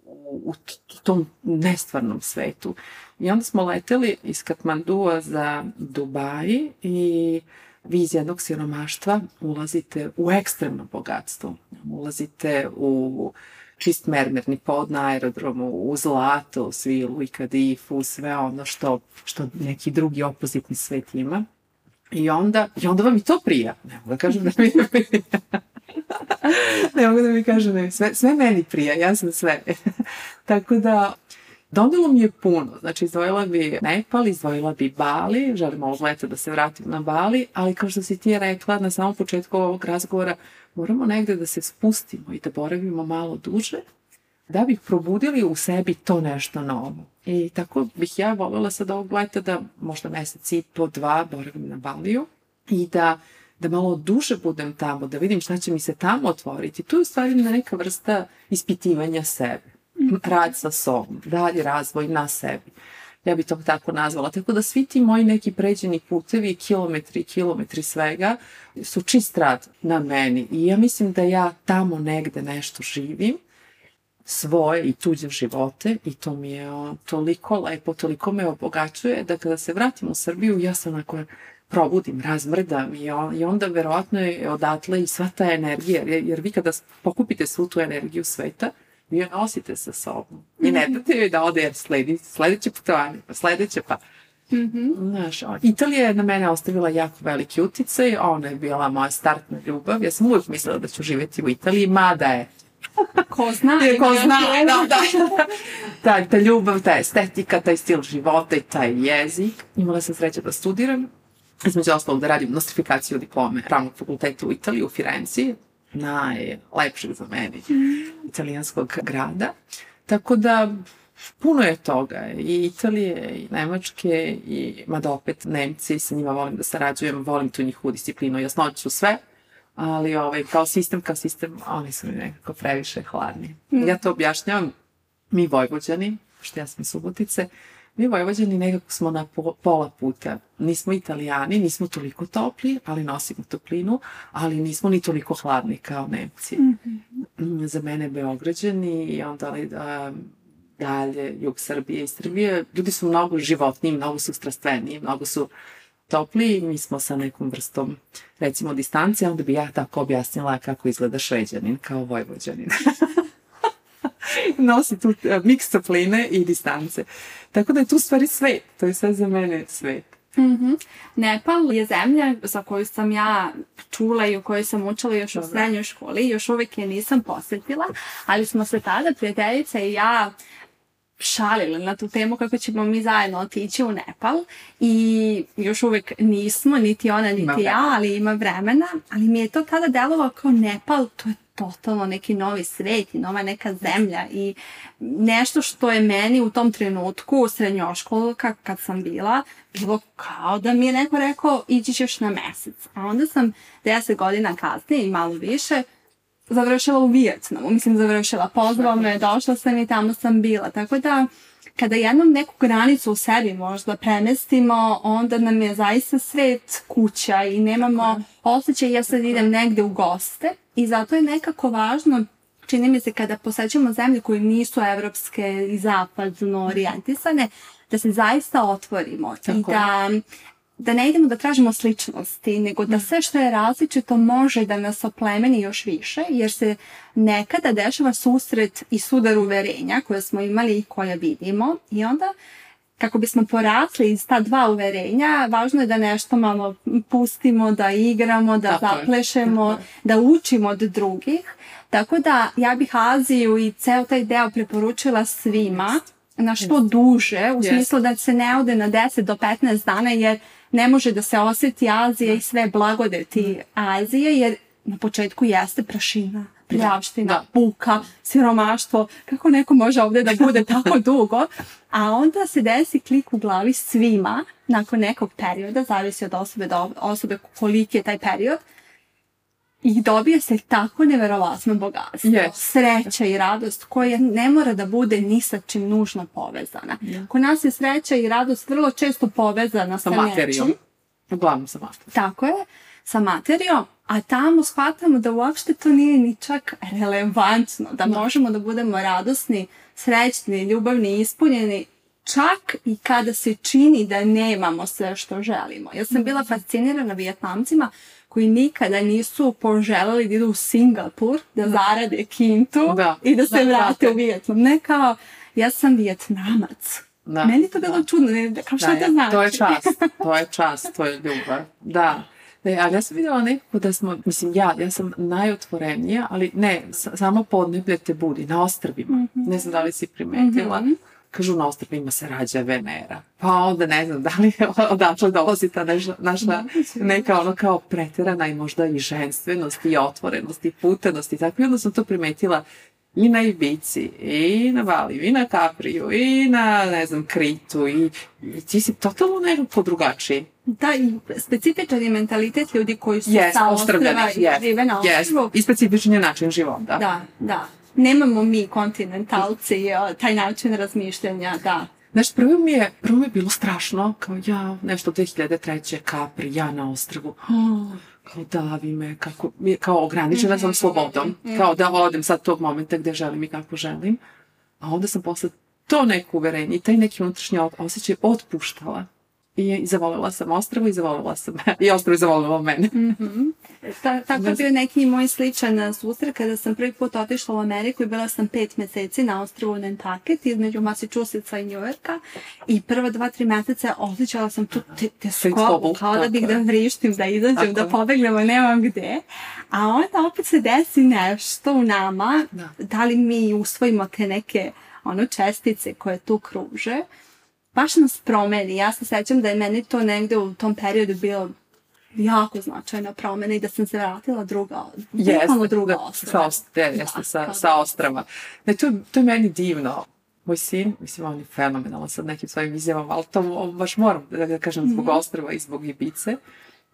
u tom nestvarnom svetu. I onda smo leteli iz Katmandua za Dubaji i vi iz jednog siromaštva ulazite u ekstremno bogatstvo. Ulazite u čist mermerni pod na aerodromu, u zlato, svilu i kadifu, sve ono što, što neki drugi opozitni svet ima. I onda, I onda vam i to prija. Ne mogu da kažem da mi prija. ne mogu da mi kažem, ne, sve, sve meni prija, ja sam sve. Tako da, Donelo mi je puno, znači izdvojila bi Nepal, izdvojila bi Bali, želim ovog leta da se vratim na Bali, ali kao što si ti rekla na samom početku ovog razgovora, moramo negde da se spustimo i da boravimo malo duže, da bih probudili u sebi to nešto novo. I tako bih ja voljela sad ovog leta da možda mesec i po dva boravim na Baliju i da da malo duže budem tamo, da vidim šta će mi se tamo otvoriti. Tu je u stvari neka vrsta ispitivanja sebe rad sa sobom, dalji razvoj na sebi. Ja bih to tako nazvala. Tako da svi ti moji neki pređeni putevi, kilometri, kilometri svega, su čist rad na meni. I ja mislim da ja tamo negde nešto živim, svoje i tuđe živote i to mi je toliko lepo, toliko me obogaćuje da kada se vratim u Srbiju ja sam onako probudim, razmrdam i, on, i onda verovatno je odatle i sva ta energija, jer, jer vi kada pokupite svu tu energiju sveta, vi je nosite sa sobom. I ne date joj da ode jer sledi, sledeće putovanje, pa sledeće pa. Mm -hmm. Znaš, Italija je na mene ostavila jako veliki uticaj, ona je bila moja startna ljubav. Ja sam uvijek mislila da ću živjeti u Italiji, mada je Ko zna. Je, ko zna, da, da. ta, ta ljubav, ta estetika, taj stil života i taj jezik. Imala sam sreće da studiram. Između ostalog da radim nostrifikaciju diplome pravnog fakulteta u Italiji, u Firenci najlepšeg za meni mm. italijanskog grada. Tako da puno je toga i Italije i Nemačke i mada opet Nemci sa njima volim da sarađujem, volim tu njihovu disciplinu, jasnoću sve, ali ovaj, kao sistem, kao sistem, oni su mi nekako previše hladni. Mm. Ja to objašnjavam, mi Vojvođani, što ja sam iz Subotice, Mi Vojvođani nekako smo na pola puta. Nismo italijani, nismo toliko topli, ali nosimo toplinu, ali nismo ni toliko hladni kao Nemci. Mm -hmm. Za mene Beograđani i onda ali da, dalje jug Srbije i Srbije, ljudi su mnogo životniji, mnogo su strastveniji, mnogo su topli i mi smo sa nekom vrstom, recimo, distancije, onda bi ja tako objasnila kako izgleda šveđanin kao vojvođanin. nosi tu uh, miks topline i distance. Tako da je tu stvari svet. To je sve za mene svet. Mm -hmm. Nepal je zemlja za koju sam ja čula i u kojoj sam učila još Dobre. u srednjoj školi. Još uvijek je nisam posjetila, ali smo se tada prijateljica i ja šalili na tu temu kako ćemo mi zajedno otići u Nepal i još uvek nismo, niti ona, niti ima ja, ali ima vremena, ali mi je to tada delovalo kao Nepal, to je totalno neki novi svet i nova neka zemlja i nešto što je meni u tom trenutku srednjoškolka kad sam bila bilo kao da mi je neko rekao ići ćeš na mesec. A onda sam deset godina kasnije i malo više završila u Vijetnamu. Mislim, završila. Pozvao me, došla sam i tamo sam bila. Tako da, kada jednom neku granicu u sebi možda premestimo, onda nam je zaista svet kuća i nemamo osjećaj ja sad idem negde u goste. I zato je nekako važno čini mi se kada posećamo zemlje koje nisu evropske i zapadno orijentisane, da se zaista otvorimo Tako. i da da ne idemo da tražimo sličnosti, nego da mm. sve što je različito može da nas oplemeni još više, jer se nekada dešava susret i sudar uverenja koje smo imali i koje vidimo i onda kako bismo porasli iz ta dva uverenja, važno je da nešto malo pustimo, da igramo, da Tako zaplešemo, je. da učimo od drugih. Tako da ja bih Aziju i ceo taj deo preporučila svima na što duže, u smislu da se ne ode na 10 do 15 dana, jer ne može da se oseti Azija i sve blagodeti Azije, jer na početku jeste prašina, prijavština, da. buka, siromaštvo, kako neko može ovde da bude tako dugo, a onda se desi klik u glavi svima nakon nekog perioda, zavisi od osobe do osobe koliki je taj period, i dobije se tako neverovatno bogatstvo. Yes. Sreća i radost koja ne mora da bude ni sa čim nužno povezana. Yeah. Kod nas je sreća i radost vrlo često povezana sa, sa materijom. Nečim. Uglavnom sa materijom. Tako je, sa materijom, a tamo shvatamo da uopšte to nije ni čak relevantno, da no. možemo da budemo radosni, srećni, ljubavni, ispunjeni čak i kada se čini da nemamo sve što želimo. Ja sam bila fascinirana Vijetnamcima koji nikada nisu poželeli da idu u Singapur, da, da. zarade kintu da. i da se da, vrate da. u Vijetnam. Ne kao, ja sam Vijetnamac. Da. Meni to bilo da. čudno, ne, kao šta da, to znači? To je čast, to je čast, to je ljubav. Da. Ne, ali ja sam vidjela nekako da smo, mislim ja, ja sam najotvorenija, ali ne, samo podneblje te budi, na ostrvima. Mm -hmm. Ne znam da li si primetila. Mm -hmm. Kažu na ostrvima se rađa Venera. Pa onda ne znam da li odatle dolazi ta naša, naša neka ono kao preterana i možda i ženstvenost i otvorenost i putenost i tako. I onda sam to primetila i na Ibici, i na Bali, i na Kapriju, i na, ne znam, Kritu, i, i ti si totalno nekako drugačiji. Da, i specifičan je mentalitet ljudi koji su yes, sa ostrava i yes, žive na ostrvu. Yes. I specifičan je način života. Da, da. Nemamo mi kontinentalci taj način razmišljanja, da. Znaš, prvo mi je, prvo mi je bilo strašno, kao ja, nešto 2003. Capri, ja na ostrvu. Oh, kao davi me, kako, kao ograničena sam mhm, slobodom, mhm, kao da odem sad tog momenta gde želim i kako želim. A onda sam posle to neko uverenje i taj neki unutrašnji osjećaj otpuštala. I zavolila sam ostravo i zavolila sam i ostravo i zavolila mene. Mm -hmm. Ta, tako je bio neki moj sličan susret kada sam prvi put otišla u Ameriku i bila sam pet meseci na ostrvu Nantucket između Massachusettsa i Njujorka i prva dva, tri meseca osjećala sam tu te, te skobu, kao da bih da vrištim, da izađem, da pobegnemo, nemam gde. A onda opet se desi nešto u nama, da, da li mi usvojimo te neke ono čestice koje tu kruže baš nas promeni. Ja se sećam da je meni to negde u tom periodu bilo jako značajna promena i da sam se vratila druga, jeste, druga ostrava. Sa, da, jeste, da, sa, sa ostrava. Ne, to, to je meni divno. Moj sin, mislim, on je fenomenalan sad nekim svojim izjavama, ali to baš moram da, da kažem zbog mm -hmm. ostrava i zbog Ibice.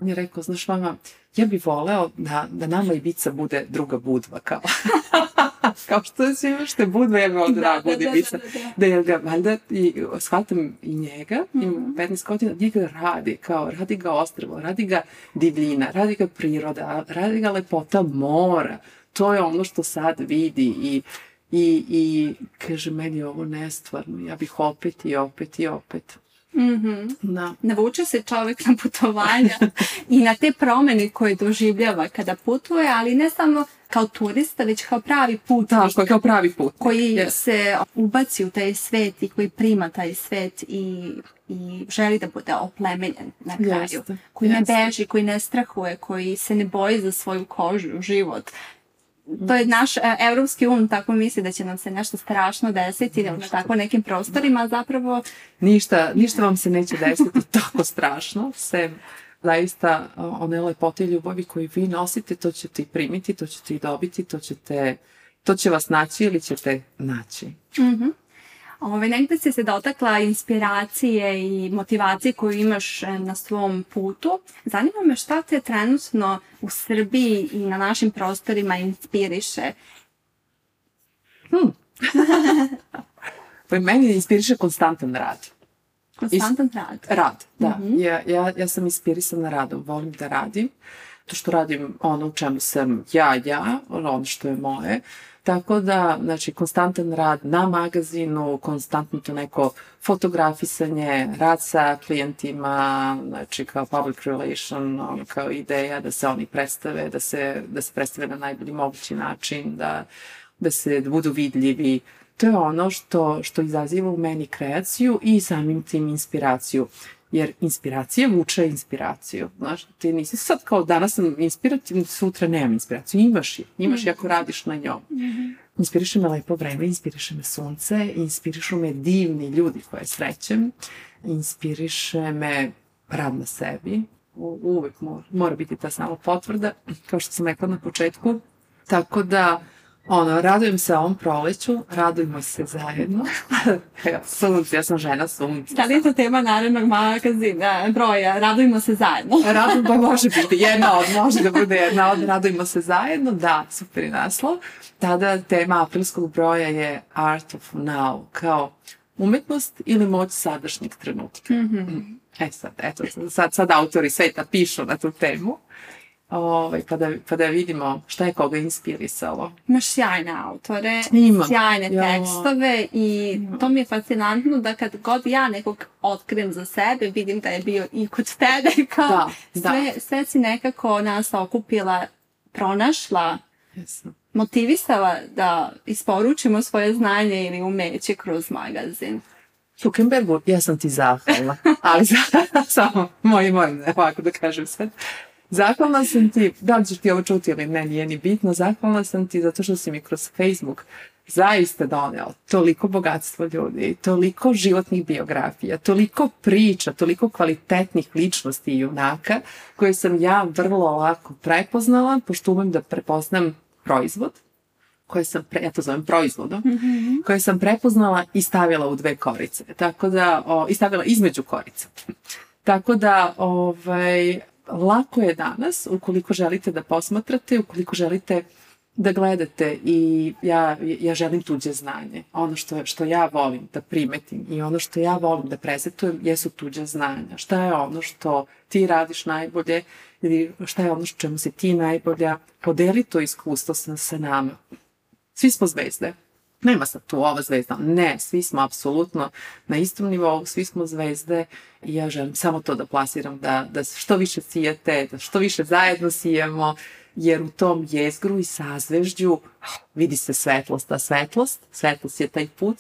On je rekao, znaš mama, ja bih voleo da, da nama Ibica bude druga budva, kao. kao što si imaš te budve, ja bih ovde da, da, da. Da, da, da. da je ga, valjda, i shvatam i njega, mm -hmm. ima 15 godina, njega radi, kao, radi ga ostrvo, radi ga divljina, radi ga priroda, radi ga lepota mora. To je ono što sad vidi i I, i kaže, meni je ovo nestvarno, ja bih opet i opet i opet. Mm -hmm. da. Navuče se čovek na putovanja i na te promene koje doživljava kada putuje, ali ne samo kao turista, već kao pravi put. Tako, kao pravi put. Koji yes. se ubaci u taj svet i koji prima taj svet i, i želi da bude oplemenjen na kraju. Jeste. Koji Jeste. ne beži, koji ne strahuje, koji se ne boji za svoju kožu, život to je naš e, evropski um tako misli da će nam se nešto strašno desiti na tako nekim prostorima, zapravo... Ništa, ništa vam se neće desiti tako strašno, sem zaista one lepote i ljubavi koje vi nosite, to ćete i primiti, to ćete i dobiti, to ćete, to će vas naći ili ćete naći. Mhm. Ove, negde si se dotakla inspiracije i motivacije koju imaš e, na svom putu. Zanima me šta te trenutno u Srbiji i na našim prostorima inspiriše? Hmm. pa meni inspiriše konstantan rad. Konstantan rad? Rad, da. Mm -hmm. ja, ja, ja sam inspirisana radom, volim da radim. To što radim ono u čemu sam ja, ja, ono što je moje. Tako da, znači, konstantan rad na magazinu, konstantno to neko fotografisanje, rad sa klijentima, znači kao public relation, ono, kao ideja da se oni predstave, da se, da se predstave na najbolji mogući način, da, da se da budu vidljivi. To je ono što, što izaziva u meni kreaciju i samim tim inspiraciju jer inspiracija vuče inspiraciju. Znaš, ti nisi sad kao danas sam inspirativna, sutra nemam inspiraciju. Imaš je, imaš je ako radiš na njom. -hmm. Inspiriše me lepo vreme, inspiriše me sunce, inspirišu me divni ljudi koje srećem, inspiriše me rad na sebi, U, uvek mora, mora biti ta samo potvrda, kao što sam rekla na početku. Tako da, ono, radujem se ovom proleću, radujemo se zajedno. ja, sunce, ja sam žena sunce. Da li je to tema narednog magazina, broja, radujemo se zajedno? radujemo, pa može biti jedna od, može da bude jedna od, radujemo se zajedno, da, super i naslov. Tada tema aprilskog broja je Art of Now, kao umetnost ili moć sadašnjeg trenutka. Mm -hmm. E sad, eto, sad, sad autori sveta pišu na tu temu ovaj, pa, da, pa da vidimo šta je koga inspirisalo. Imaš sjajne autore, Ima. sjajne ja. tekstove i to mi je fascinantno da kad god ja nekog otkrijem za sebe, vidim da je bio i kod tebe, kao da, da. sve, sve si nekako nas okupila, pronašla, Jesam. motivisala da isporučimo svoje znanje ili umeće kroz magazin. Zuckerbergu, ja sam ti zahvalna, ali samo moj, moj, ovako da kažem sve Zahvalna sam ti, da li ćeš ti ovo čuti ili ne, nije ni bitno, zahvalna sam ti zato što si mi kroz Facebook zaista doneo toliko bogatstvo ljudi, toliko životnih biografija, toliko priča, toliko kvalitetnih ličnosti i junaka koje sam ja vrlo lako prepoznala, pošto umem da prepoznam proizvod, koje sam, pre, ja to zovem proizvodom, mm -hmm. koje sam prepoznala i stavila u dve korice. Tako da, o, i stavila između korica. Tako da, ovaj, lako je danas, ukoliko želite da posmatrate, ukoliko želite da gledate i ja, ja želim tuđe znanje. Ono što, što ja volim da primetim i ono što ja volim da prezentujem jesu tuđe znanja. Šta je ono što ti radiš najbolje ili šta je ono što čemu si ti najbolja. Podeli to iskustvo sa, sa nama. Svi smo zvezde. Nema sad tu ova zvezda. Ne, svi smo apsolutno na istom nivou, svi smo zvezde i ja želim samo to da plasiram, da, da što više sijete, da što više zajedno sijemo, jer u tom jezgru i sazvežđu vidi se svetlost, a svetlost, svetlost je taj put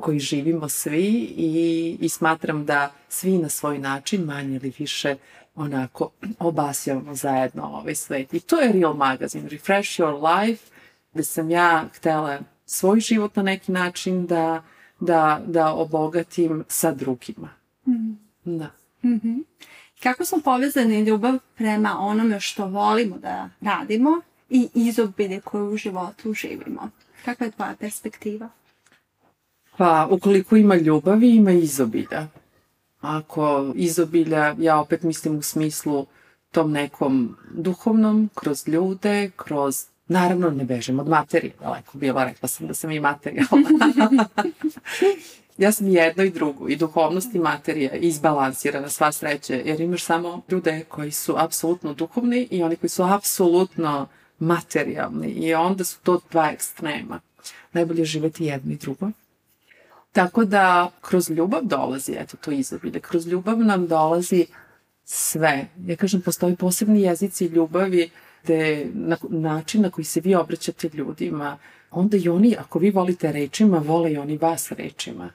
koji živimo svi i, i smatram da svi na svoj način, manje ili više, onako obasjavamo zajedno ovaj svet. I to je Real Magazine, Refresh Your Life, gde sam ja htela svoj život na neki način da, da, da obogatim sa drugima. Mm. Da. Mm -hmm. Kako smo povezani ljubav prema onome što volimo da radimo i izobilje koje u životu živimo? Kakva je tvoja perspektiva? Pa, ukoliko ima ljubavi, ima izobilja. Ako izobilja, ja opet mislim u smislu tom nekom duhovnom, kroz ljude, kroz Naravno, ne bežem od materije, daleko bilo, rekla sam da sam i materijalna. ja sam jedno i drugo, i duhovnost i materija, izbalansirana sva sreće, jer imaš samo ljude koji su apsolutno duhovni i oni koji su apsolutno materijalni i onda su to dva ekstrema. Najbolje živeti jedno i drugo. Tako da kroz ljubav dolazi, eto to izobilje, kroz ljubav nam dolazi sve. Ja kažem, postoji posebni jezici ljubavi te na, način na koji se vi obraćate ljudima, onda i oni, ako vi volite rečima, vole i oni vas rečima.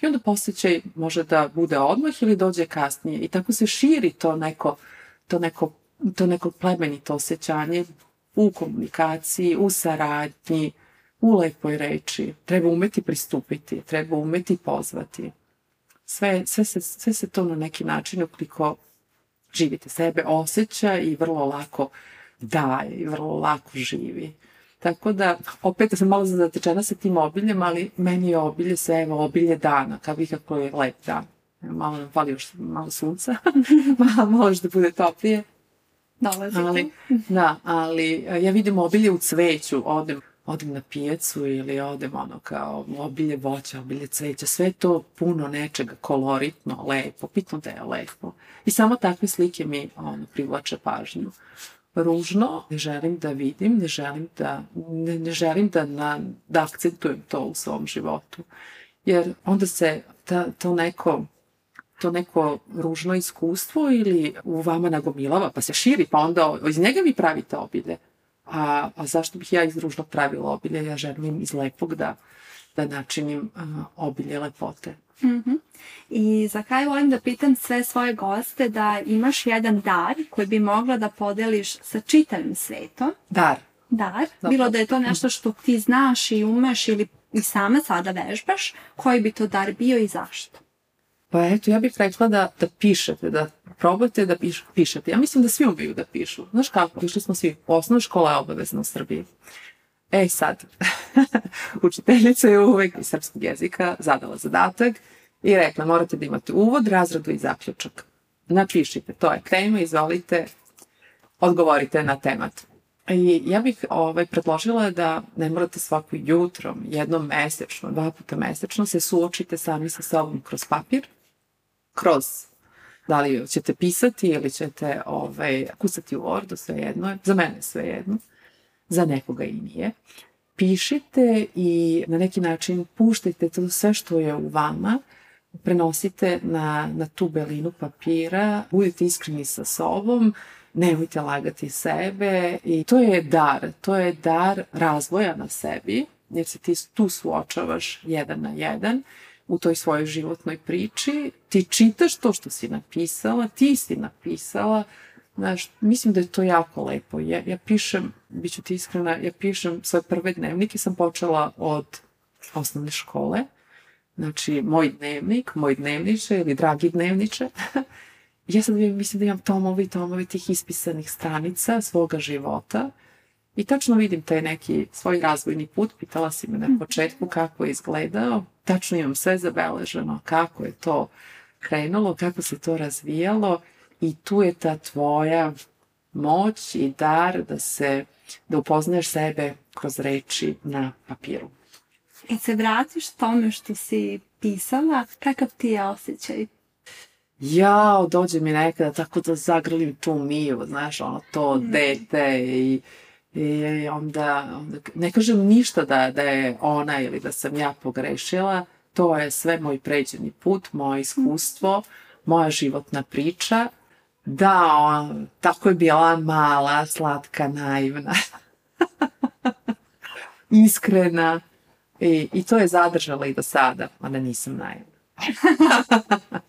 I onda posjećaj može da bude odmah ili dođe kasnije. I tako se širi to neko, to neko, to neko plemenito osjećanje u komunikaciji, u saradnji, u lepoj reči. Treba umeti pristupiti, treba umeti pozvati. Sve, sve, se, sve se to na neki način, ukoliko živite sebe, osjeća i vrlo lako daje i vrlo lako živi. Tako da, opet sam malo zatečena sa tim obiljem, ali meni je obilje sve, evo, obilje dana, kao vi kako je lep dan. Malo nam fali još malo sunca, malo, malo još da bude toplije. Dolazi ali, Da, ali ja vidim obilje u cveću, odem odem na pijacu ili odem ono kao obilje voća, obilje cveća, sve to puno nečega koloritno, lepo, bitno da je lepo. I samo takve slike mi ono, privlače pažnju. Ružno ne želim da vidim, ne želim da, ne, ne želim da, na, da akcentujem to u svom životu. Jer onda se ta, to neko to neko ružno iskustvo ili u vama nagomilava, pa se širi, pa onda iz njega vi pravite obilje. A, a zašto bih ja iz ružnog pravila obilje? Ja želim iz lepog da, da načinim uh, obilje lepote. Mm -hmm. I za kraj volim da pitam sve svoje goste da imaš jedan dar koji bi mogla da podeliš sa čitavim svetom. Dar. Dar. Dobro. Bilo da je to nešto što ti znaš i umeš ili i sama sada vežbaš, koji bi to dar bio i zašto? Pa eto, ja bih rekla da, da pišete, da probate da piš, pišete. Ja mislim da svi umeju da pišu. Znaš kako, išli smo svi. Osnovna škola je obavezna u Srbiji. E sad, učiteljica je uvek iz srpskog jezika zadala zadatak i rekla morate da imate uvod, razradu i zaključak. Napišite, to je tema, izvolite, odgovorite na temat. I ja bih ovaj, predložila da ne morate svako jutro, jednom mesečno, dva puta mesečno se suočite sami sa sobom kroz papir, kroz da li ćete pisati ili ćete ovaj, kusati u Wordu, sve jedno je, za mene sve jedno, za nekoga i nije. Pišite i na neki način puštajte to sve što je u vama, prenosite na, na tu belinu papira, budite iskreni sa sobom, nemojte lagati sebe. I to je dar, to je dar razvoja na sebi, jer se ti tu suočavaš jedan na jedan u toj svojoj životnoj priči, ti čitaš to što si napisala, ti si napisala, Znaš, mislim da je to jako lepo. Ja, ja pišem, bit ću ti iskrena, ja pišem svoje prve dnevnike, sam počela od osnovne škole. Znači, moj dnevnik, moj dnevniče ili dragi dnevniče. ja sad mislim da imam tomovi i tomovi tih ispisanih stranica svoga života. I tačno vidim taj neki svoj razvojni put. Pitala si me na mhm. početku kako je izgledao. Tačno imam sve zabeleženo kako je to krenulo, kako se to razvijalo i tu je ta tvoja moć i dar da se, da upoznaješ sebe kroz reči na papiru. Kad se vratiš tome što si pisala, kakav ti je osjećaj? Jao, dođe mi nekada tako da zagrlim tu miju, znaš, ono to mm. dete i, i onda, onda, ne kažem ništa da, da je ona ili da sam ja pogrešila, to je sve moj pređeni put, moje iskustvo, moja životna priča Da, on, tako je bila mala, slatka, naivna. Iskrena. I, I to je zadržala i do sada, da nisam naivna.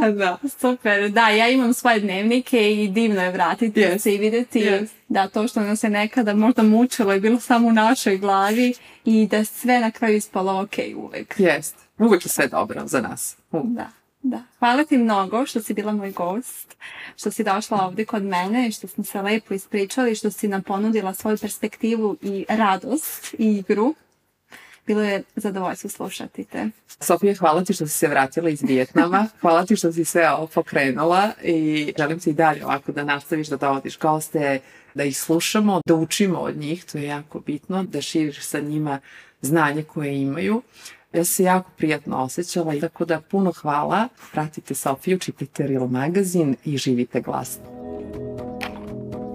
da, super. Da, ja imam svoje dnevnike i divno je vratiti yes. se i videti yes. da to što nas je nekada možda mučilo je bilo samo u našoj glavi i da sve na kraju ispalo ok uvek. Jest. Uvek je sve dobro za nas. Uvek. Da. Da. Hvala ti mnogo što si bila moj gost, što si došla ovde kod mene i što smo se lepo ispričali, što si nam ponudila svoju perspektivu i radost i igru. Bilo je zadovoljstvo slušati te. Sofija, hvala ti što si se vratila iz Vijetnama. Hvala ti što si sve ovo pokrenula i želim ti i dalje ovako da nastaviš da dovodiš goste, da ih slušamo, da učimo od njih, to je jako bitno, da širiš sa njima znanje koje imaju. Ja se jako prijatno osjećala tako da puno hvala. Pratite Sofiju, čitajte Real magazin i živite glasno.